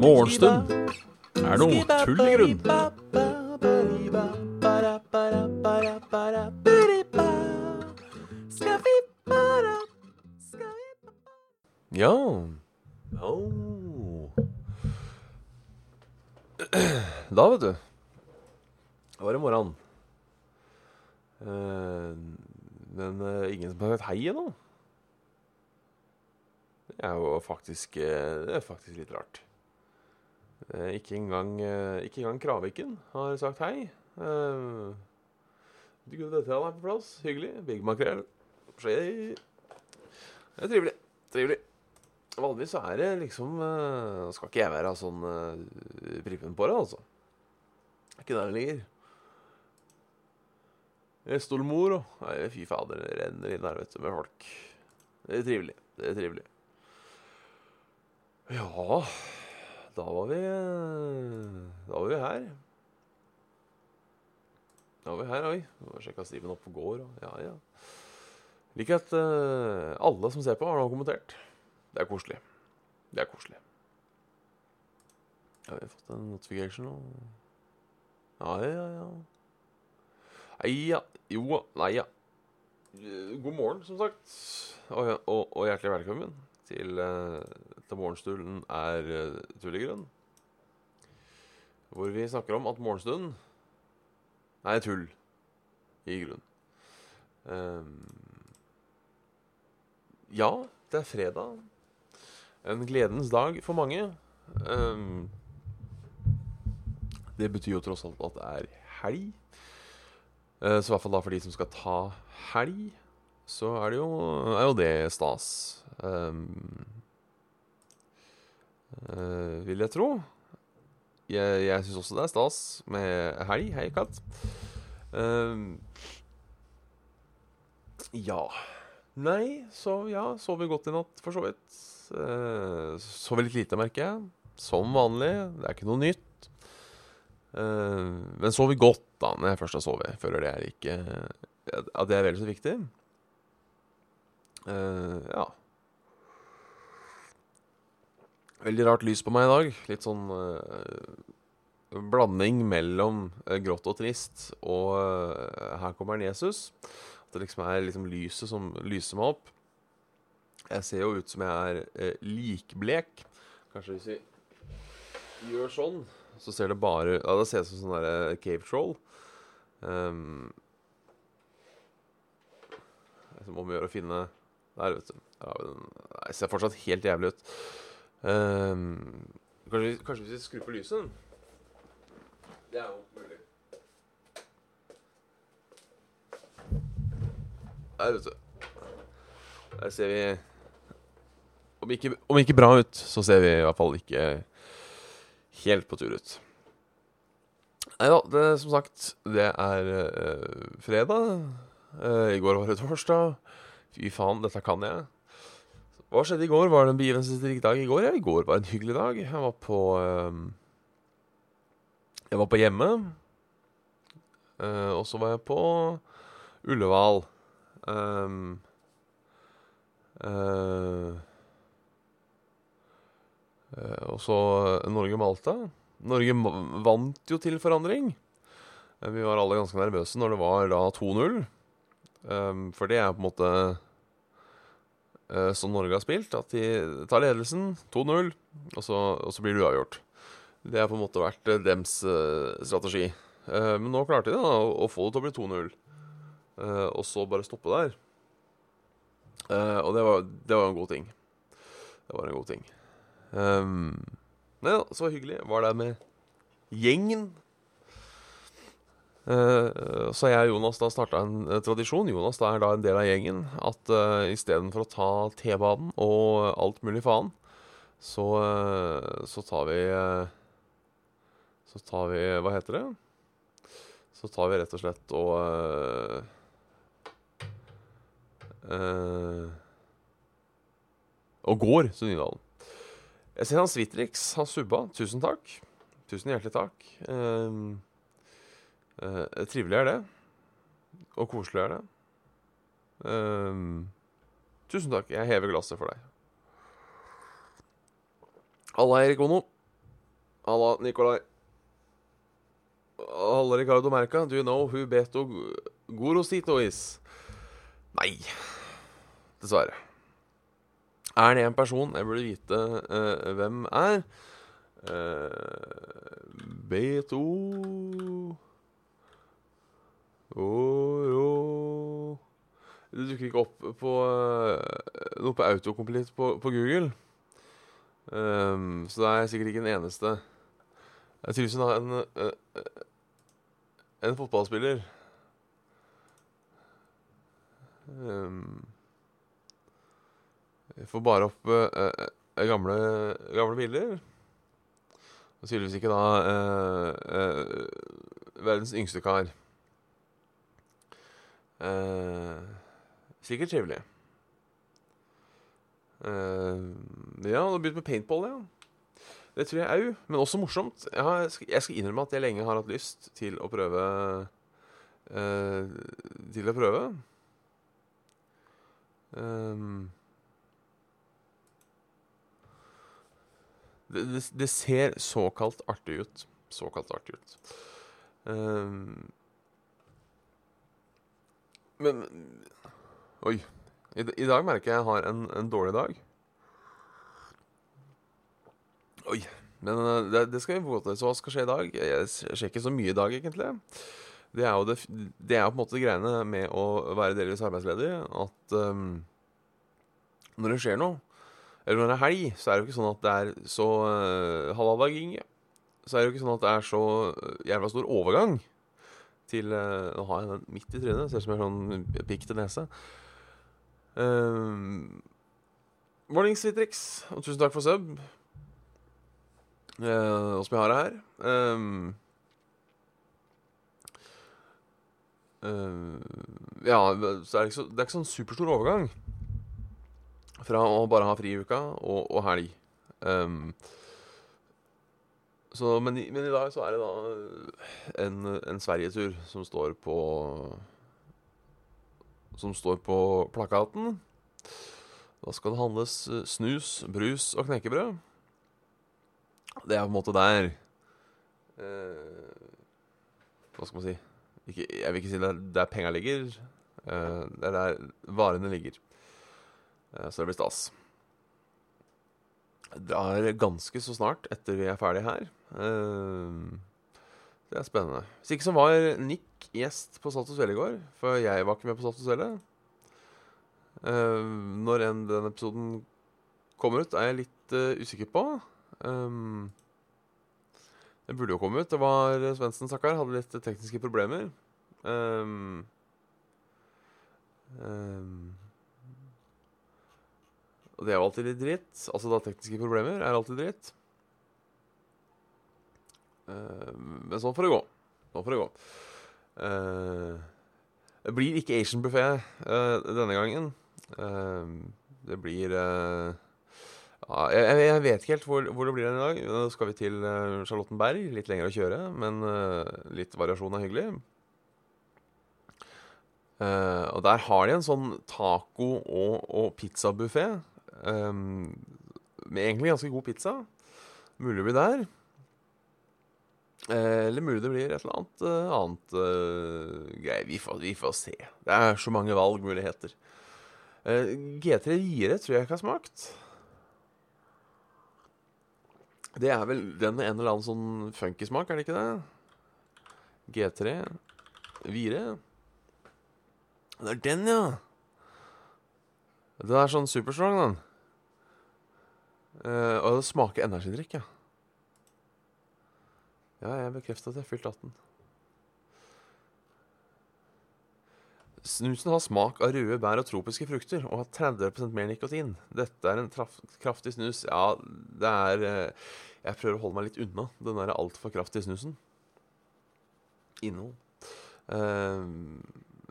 Morgenstund. Er noe tull i grunn. Ja. Oh. Da, vet du Det var i morgen. Eh, men eh, hei ennå. Det er jo faktisk, eh, det er faktisk litt rart. Eh, ikke engang, eh, ikke engang Kraviken har sagt hei. Uh, dette er på plass. Hyggelig. Big makrell. Skje- Det er trivelig. Trivelig. Vanligvis så er det liksom uh, Skal ikke jeg være sånn prippen på det, altså. Det er ikke der det ligger. Estolmor og Nei, fy fader, det renner inn her, vet du, med folk. Det er trivelig. Det er trivelig. Ja Da var vi Da var vi her. Da var vi her, oi. Sjekka Steven opp på gård og Ja, ja. Liker at uh, alle som ser på, har nå kommentert. Det er koselig. Det er koselig. Ja, vi har fått en notification nå. Ja, ja, ja. Nei, ja. Jo, nei, ja. Eh, God morgen, som sagt. Og, og, og hjertelig velkommen til, uh, til Morgenstunden er uh, tullegrønn. Hvor vi snakker om at morgenstunden er tull i grunn. Um, ja, det er fredag. En gledens dag for mange. Um, det betyr jo tross alt at det er helg. Eh, så i hvert fall da for de som skal ta helg, så er det jo, er jo det stas. Um, uh, vil jeg tro. Jeg, jeg syns også det er stas med helg. Hei, katt. Um, ja. Nei, så ja, sover godt i natt, for så vidt. Uh, sover litt lite, merker jeg. Som vanlig. Det er ikke noe nytt. Eh, men sover godt, da, når jeg først har sovet. Føler det er ikke At det er vel så viktig. Uh, ja. Veldig rart lys på meg i dag. Litt sånn uh, blanding mellom uh, grått og trist og Her kommer en Jesus. At det liksom er liksom lyset som lyser meg opp. Jeg ser jo ut som jeg er likblek. Kanskje hvis vi gjør sånn, så ser det bare Ja, det ser ut som sånn derre cave troll. Um, som om å gjøre å finne Der, vet du. Ja, den ser fortsatt helt jævlig ut. Um, kanskje, kanskje hvis vi skrur på lyset? Det er jo mulig. Der, vet du. Der ser vi om ikke, om ikke bra ut, så ser vi i hvert fall ikke helt på tur ut. Nei da, det som sagt, det er uh, fredag. Uh, I går var det torsdag. Fy faen, dette kan jeg. Hva skjedde i går? Var det en begivenhetsrik dag i går? Ja, i går var en hyggelig dag. Jeg var på uh, Jeg var på hjemme. Og så var jeg på Ullevål. Um, og så Norge-Malta. Norge vant jo til forandring. Eh, Vi var alle ganske nervøse når det var da 2-0. Um, for det er på en måte eh, som Norge har spilt. At de tar ledelsen, 2-0, og, og så blir det uavgjort. Det har på en måte vært eh, dems strategi. Men nå klarte de da å, få det til å bli 2-0, eh, og så bare stoppe der. Og det var, det en god ting. Det var en god ting. Um, Nei da, så hyggelig. Var der med gjengen. Uh, så jeg og Jonas da starta en uh, tradisjon. Jonas da er da en del av gjengen. At uh, istedenfor å ta T-banen og alt mulig faen, så, uh, så tar vi eh, Så tar vi Hva heter det? Så tar vi rett og slett og eh, eh, Og går til Nydalen. Jeg ser han Svitrix har subba. Tusen takk. Tusen hjertelig takk. Uh, uh, trivelig er det. Og koselig er det. Uh, tusen takk. Jeg hever glasset for deg. Halla, Erik Ono. Halla, Nikolai. Halla, Ricardo Merca. Do you know who Beto Gorosito is? Nei. Dessverre. Er det en person jeg burde vite uh, hvem er? Uh, Beto Oro Det dukker ikke opp på uh, noe på autocomplete på, på Google. Um, så det er sikkert ikke den eneste. Jeg tror hun har en uh, En fotballspiller. Um, jeg får bare opp gamle, gamle biler. Og tydeligvis ikke da eh, eh, verdens yngste kar. Eh, sikkert trivelig. Eh, ja, du har begynt med paintball, ja. Det tror jeg òg, men også morsomt. Jeg, har, jeg, skal innrømme at jeg lenge har hatt lyst til å prøve eh, Til å prøve. Um, Det, det, det, ser såkalt artig ut. Såkalt artig ut. Um, men Oi. I, I, dag merker jeg jeg har en, en dårlig dag. Oi. Men eh, det, det skal vi få til. Så hva skal skje i dag? Jeg ser ikke så mye i dag, egentlig. Det er jo det, det er på en måte greiene med å være delvis arbeidsledig, at um, når det skjer noe eller når det er helg, så er det jo ikke sånn at det er så uh, halvdagging. Så er det jo ikke sånn at det er så uh, jævla stor overgang til uh, Nå har jeg midt i trynet. Ser ut som jeg har sånn pikk til nese. Uh, Mornings, Vitrix. Og tusen takk for sub. Uh, som jeg har det her. Um, uh, ja, så er det, ikke så, det er ikke sånn superstor overgang fra å bare ha fri i uka og, og helg. Um, så, men, i, men, i dag så er det da en, en Sverigetur som står på Som står på plakaten. Da skal det handles eh, snus, brus og knekkebrød. Det er på en måte der eh, Hva skal man si ikke, Jeg vil ikke si det er der penga ligger. Eh, det er der varene ligger. Eh, så det blir stas. Det er ganske så snart etter vi er ferdig her. Eh, det er spennende. Hvis ikke så var Nick gjest på Saltos Velle i går, for jeg var ikke med på Saltos Velle. Uh, når enn den episoden kommer ut, er jeg litt usikker på. Det burde jo komme ut. Det var Svendsen, stakkar, hadde litt tekniske problemer. Um, um, og det er jo alltid litt dritt. Altså da tekniske problemer er alltid dritt. Uh, men sånn får det gå. Sånn får det gå. Uh, det blir ikke Asian buffé uh, denne gangen. det blir ja, jeg, jeg, vet ikke helt hvor, hvor, det blir den i dag. Nå skal vi til Charlottenberg. Litt lenger å kjøre, men litt variasjon er hyggelig. og der har de en sånn taco- og, og pizzabuffé Um, med egentlig ganske god pizza. Mulig det blir der. Eh, eller mulig det blir et eller annet uh, annet uh, greier. Vi, vi, får se. Det er så mange valgmuligheter. G3 Gire tror jeg ikke har smakt. Det er vel den med en eller annen sånn funky smak, er det ikke det? G3 Vire. Det er den, ja. Den er sånn superstrong, den. Uh, og det smaker energidrikk, ja. Ja, jeg bekrefter at jeg har fylt 18. Snusen har smak av røde bær og tropiske frukter og har 30% mer nikotin. Dette er en kraftig snus. Ja, det er uh, Jeg prøver å holde meg litt unna den der altfor kraftige snusen. Innhold. Uh,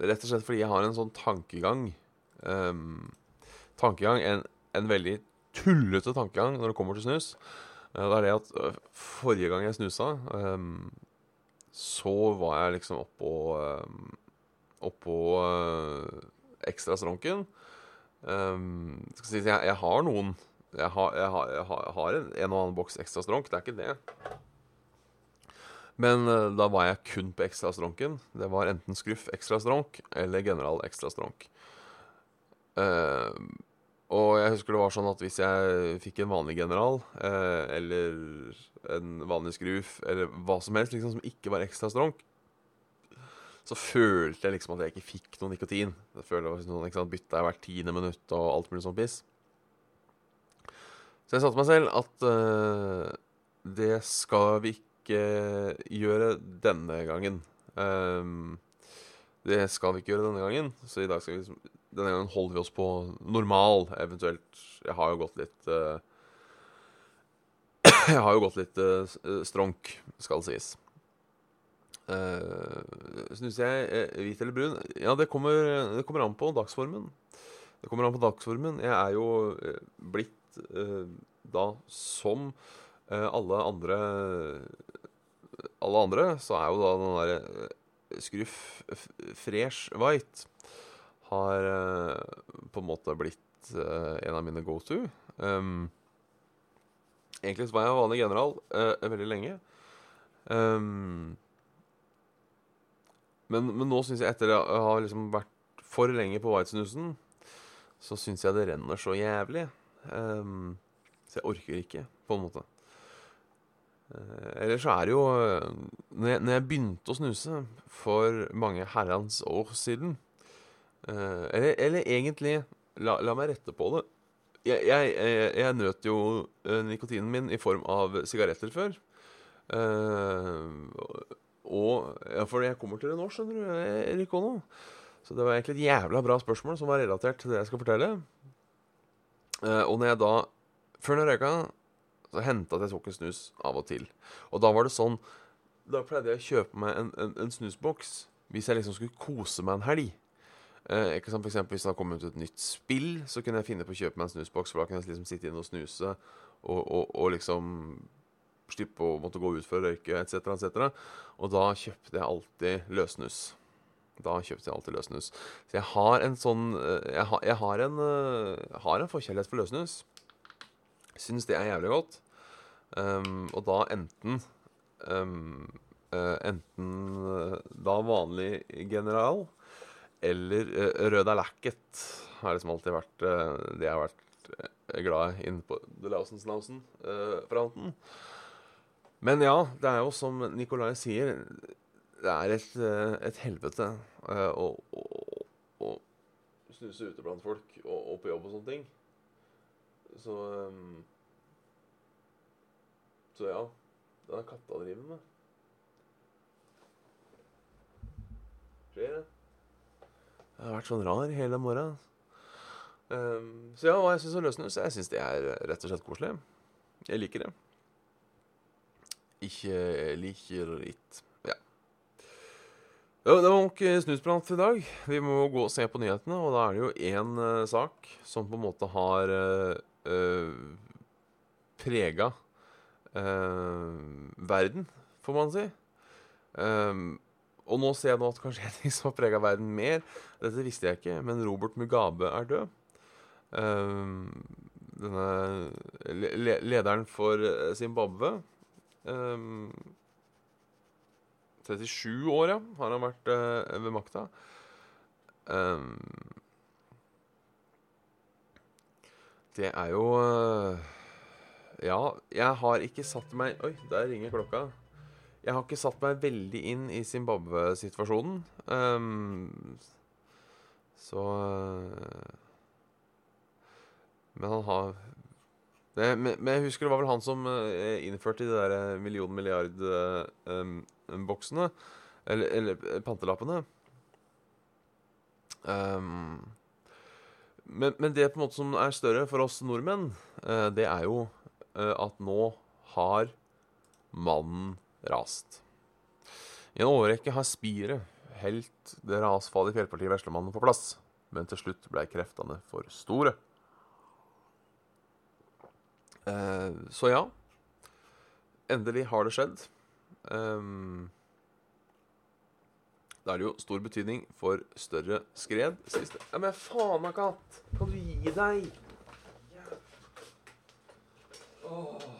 rett og slett fordi jeg har en sånn tankegang um, Tankegang, en, en veldig tullete tankegang når det kommer til snus. Eh, det er det at eh, forrige gang jeg snusa, um, så var jeg liksom oppå Oppå ekstra stronken. Skal si, jeg, jeg har noen Jeg har, jeg har, jeg har, en, en og annen boks ekstra stronk, det er ikke det. Men da var jeg kun på ekstra stronken. Det var enten Skruff ekstra stronk eller General ekstra stronk. Uh, og jeg husker det var sånn at hvis jeg fikk en vanlig General, eh, eller en vanlig skruf, eller hva som helst liksom, som ikke var ekstra stronk, så følte jeg liksom at jeg ikke fikk noe nikotin. Jeg følte jeg sånn, ikke sant, Bytta hvert tiende minutt og alt mulig sånn piss. Så jeg sa til meg selv at eh, det skal vi ikke gjøre denne gangen. Um, det skal vi ikke gjøre denne gangen. Så i dag skal vi liksom, denne gangen holder vi oss på normal, eventuelt Jeg har jo gått litt uh, Jeg har jo gått litt uh, stronk, skal det sies. Uh, Snuser jeg uh, hvit eller brun? Ja, det kommer, det kommer, an på dagsformen. Det kommer an på dagsformen. Jeg er jo uh, blitt da som alle andre Alle andre, så er jo da den derre Skruff Fresh White har på en måte blitt en av mine go to. Um, egentlig så var jeg vanlig general veldig lenge. Um, men, men nå syns jeg, etter å ha liksom vært for lenge på whitesnusen, så syns jeg det renner så jævlig. Um, så jeg orker ikke, på en måte. Uh, Eller så er det jo når jeg, når jeg, begynte å snuse for mange herrens år siden uh, eller, eller, egentlig la, la, meg rette på det. Jeg, jeg, jeg, jeg nøt jo uh, nikotinen min i form av sigaretter før. Uh, og ja, For jeg kommer til det nå, skjønner du, Erik Ono. Så det var egentlig et jævla bra spørsmål som var relatert til det jeg skal fortelle. Uh, og når jeg da Før jeg røyka, så hendte at jeg tok en snus av og til. Og da var det sånn Da pleide jeg å kjøpe meg en, en, en snusboks hvis jeg liksom skulle kose meg en helg. Uh, ikke sant, for eksempel, Hvis det hadde kommet ut et nytt spill, så kunne jeg finne på å kjøpe meg en snusboks. For da kunne jeg liksom sitte inne og snuse og, og, og liksom slippe å måtte gå ut for å røyke etc., etc. Og da kjøpte jeg alltid løssnus. Da kjøpte jeg alltid løssnus. Så jeg har en sånn eh, Jeg har, jeg har en, eh, jeg har en forkjærlighet for løssnus. Syns det er jævlig godt. Um, og da enten um, Enten da vanlig general eller uh, rød alacket har liksom alltid vært de jeg har vært glad i inne på The Lausensnausen-fronten. Men ja, det er jo som Nikolai sier, det er et, eh, et helvete å, å, å, snuse ute blant folk og, og, på jobb og sånne ting. Så Så ja. Den er med. Skjer det. Jeg har vært sånn rar hele morgenen. Um, så ja, hva jeg syns om løssnus? Jeg syns det er rett og slett koselig. Jeg liker det ikke liker it. Ja. Det var nok snusprat i dag. Vi må gå og se på nyhetene, og da er det jo én uh, sak som på en måte har uh, uh, prega uh, verden, får man si. Um, og nå ser jeg nå at kanskje en ting som har prega verden mer Dette visste jeg ikke, men Robert Mugabe er død. Um, denne lederen for Zimbabwe Um, ehm, 37 år, ja, har han vært uh, ved makta. Um, det er jo uh, Ja, jeg har ikke satt meg Oi, der ringer klokka. Jeg har ikke satt meg veldig inn i Zimbabwe-situasjonen. Um, så uh, Men han har men, men, jeg husker det var vel han som uh, innførte de der eh, million-milliard-boksene. Eh, um, eller, eller, pantelappene. Um, men, men, det på en måte som er større for oss nordmenn, det er jo at nå har mannen rast. I en årrekke har spiret helt det rasfarlige fjellpartiet Veslemannen på plass, men til slutt ble kreftene for store. Uh, så ja. Endelig har det skjedd. Um, Da er det jo stor betydning for større skred. Ja, men faen meg, katt! Kan du gi deg? Åh. Ja,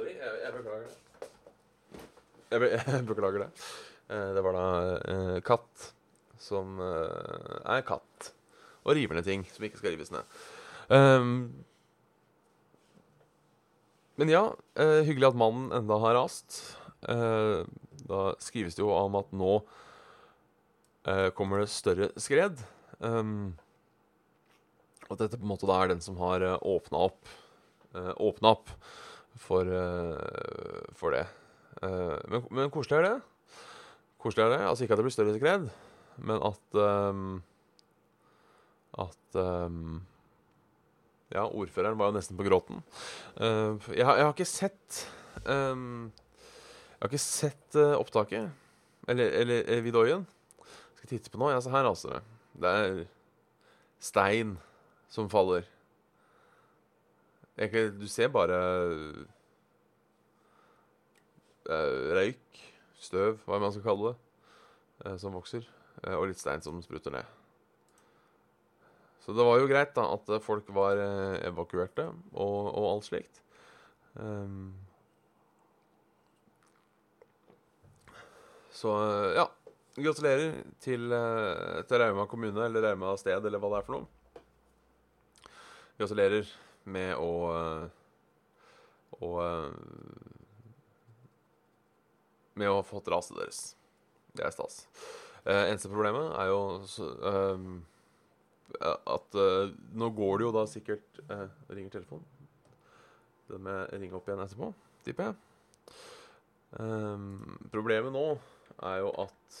Sorry, jeg, jeg beklager det. Jeg, be, jeg beklager det. Eh, det var da eh, katt som eh, er katt og river ned ting som ikke skal rives ned. Um, men ja, eh, hyggelig at mannen enda har rast. Eh, da skrives det jo om at nå eh, kommer det større skred. Um, og at dette på en måte da er den som har åpna opp Åpna opp for, eh, for det. Eh, men, men koselig er det. Koselig er det. Altså ikke at det blir større skred, men at um, At um, Ja, ordføreren var jo nesten på gråten. Uh, jeg, jeg har ikke sett um, Jeg har ikke sett uh, opptaket. Eller, eller Vidoyen. Skal titte på nå? Ja, se her, altså. Det er stein som faller. Kan- du ser bare uh, røyk, støv, hva man skal kalle det, uh, som vokser. Uh, og litt stein som spruter ned. Så det var jo greit da at folk var evakuerte og, og alt slikt. Um, så ja. Gratulerer til, til Rauma kommune, eller Rauma sted, eller hva det er for noe. Gratulerer med å Og eh, Med å ha fått raset deres. Det er stas. Eh, eneste problemet er jo så, ehm, at eh, nå går det jo da sikkert eh, Ringer telefonen. Den må jeg ringe opp igjen etterpå, tipper jeg. Problemet nå er jo at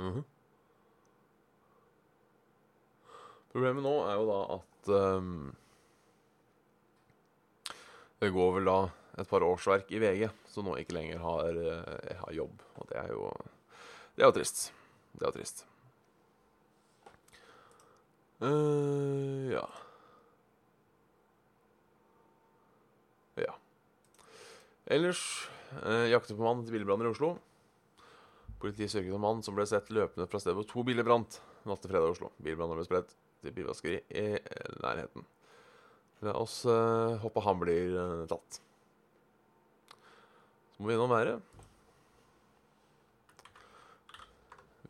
mhm. Problemet nå er jo da at um, det går vel da et par årsverk i VG som nå ikke lenger har, eh, har jobb. Og det er jo Det er jo trist. Det er jo trist. Uh, ja. Ja. Ellers uh, jakter på mann til bilbranner i Oslo. Politiet søker en mann som ble sett løpende fra stedet hvor to biler brant natt til fredag i Oslo. Bilbrannen ble spredt til bilvaskeri i nærheten. La oss uh, håpe han blir uh, tatt. Så må vi innom været.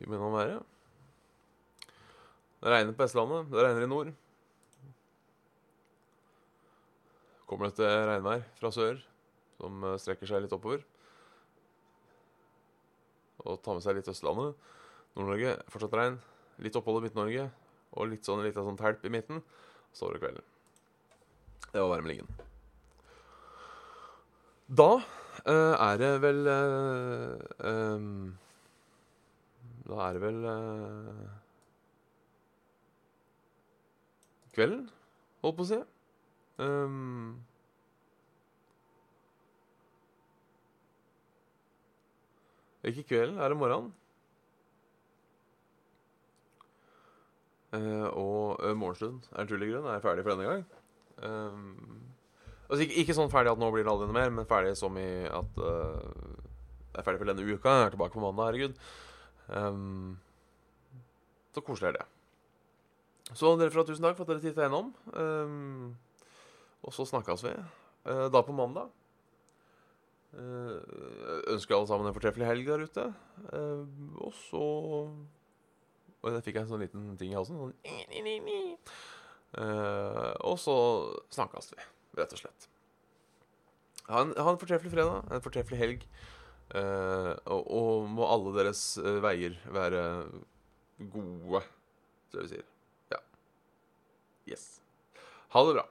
Vi må innom været. Det regner på Vestlandet. Det regner i nord. Kommer det til regnvær fra sør, som eh, strekker seg litt oppover. Og ta med seg litt Østlandet. Nord-Norge fortsatt regn. Litt opphold i Midt-Norge. Og litt sånn, litt av sånn telp i midten. Så over kvelden. Det var værmeldingen. Da eh, er det vel eh, ehm, Da er det vel eh, Kvelden, holdt på å si. Ehm, ikke kvelden, er det morgenen. Uh, og uh, Morgenstund er naturlig grunn er ferdig for denne gang. Um, altså ikke, ikke sånn ferdig at nå blir det aldri noe mer, men ferdig som i at uh, jeg er ferdig for denne uka. Jeg er tilbake på mandag, herregud. Um, så koselig er det. Så dere fra tusen takk for at dere titta innom. Um, og så snakkes vi eh, da på mandag. Eh, ønsker alle sammen en fortreffelig helg der ute. Ehm, og så Og der fikk jeg en sånn liten ting i halsen. Sånn Eh, og så snakkes vi, rett og slett. Ha en, ha en fortreffelig fredag, en fortreffelig helg. Eh, og, og må alle deres eh, veier være gode, tror jeg vi sier. Ja. Yes. Ha det bra.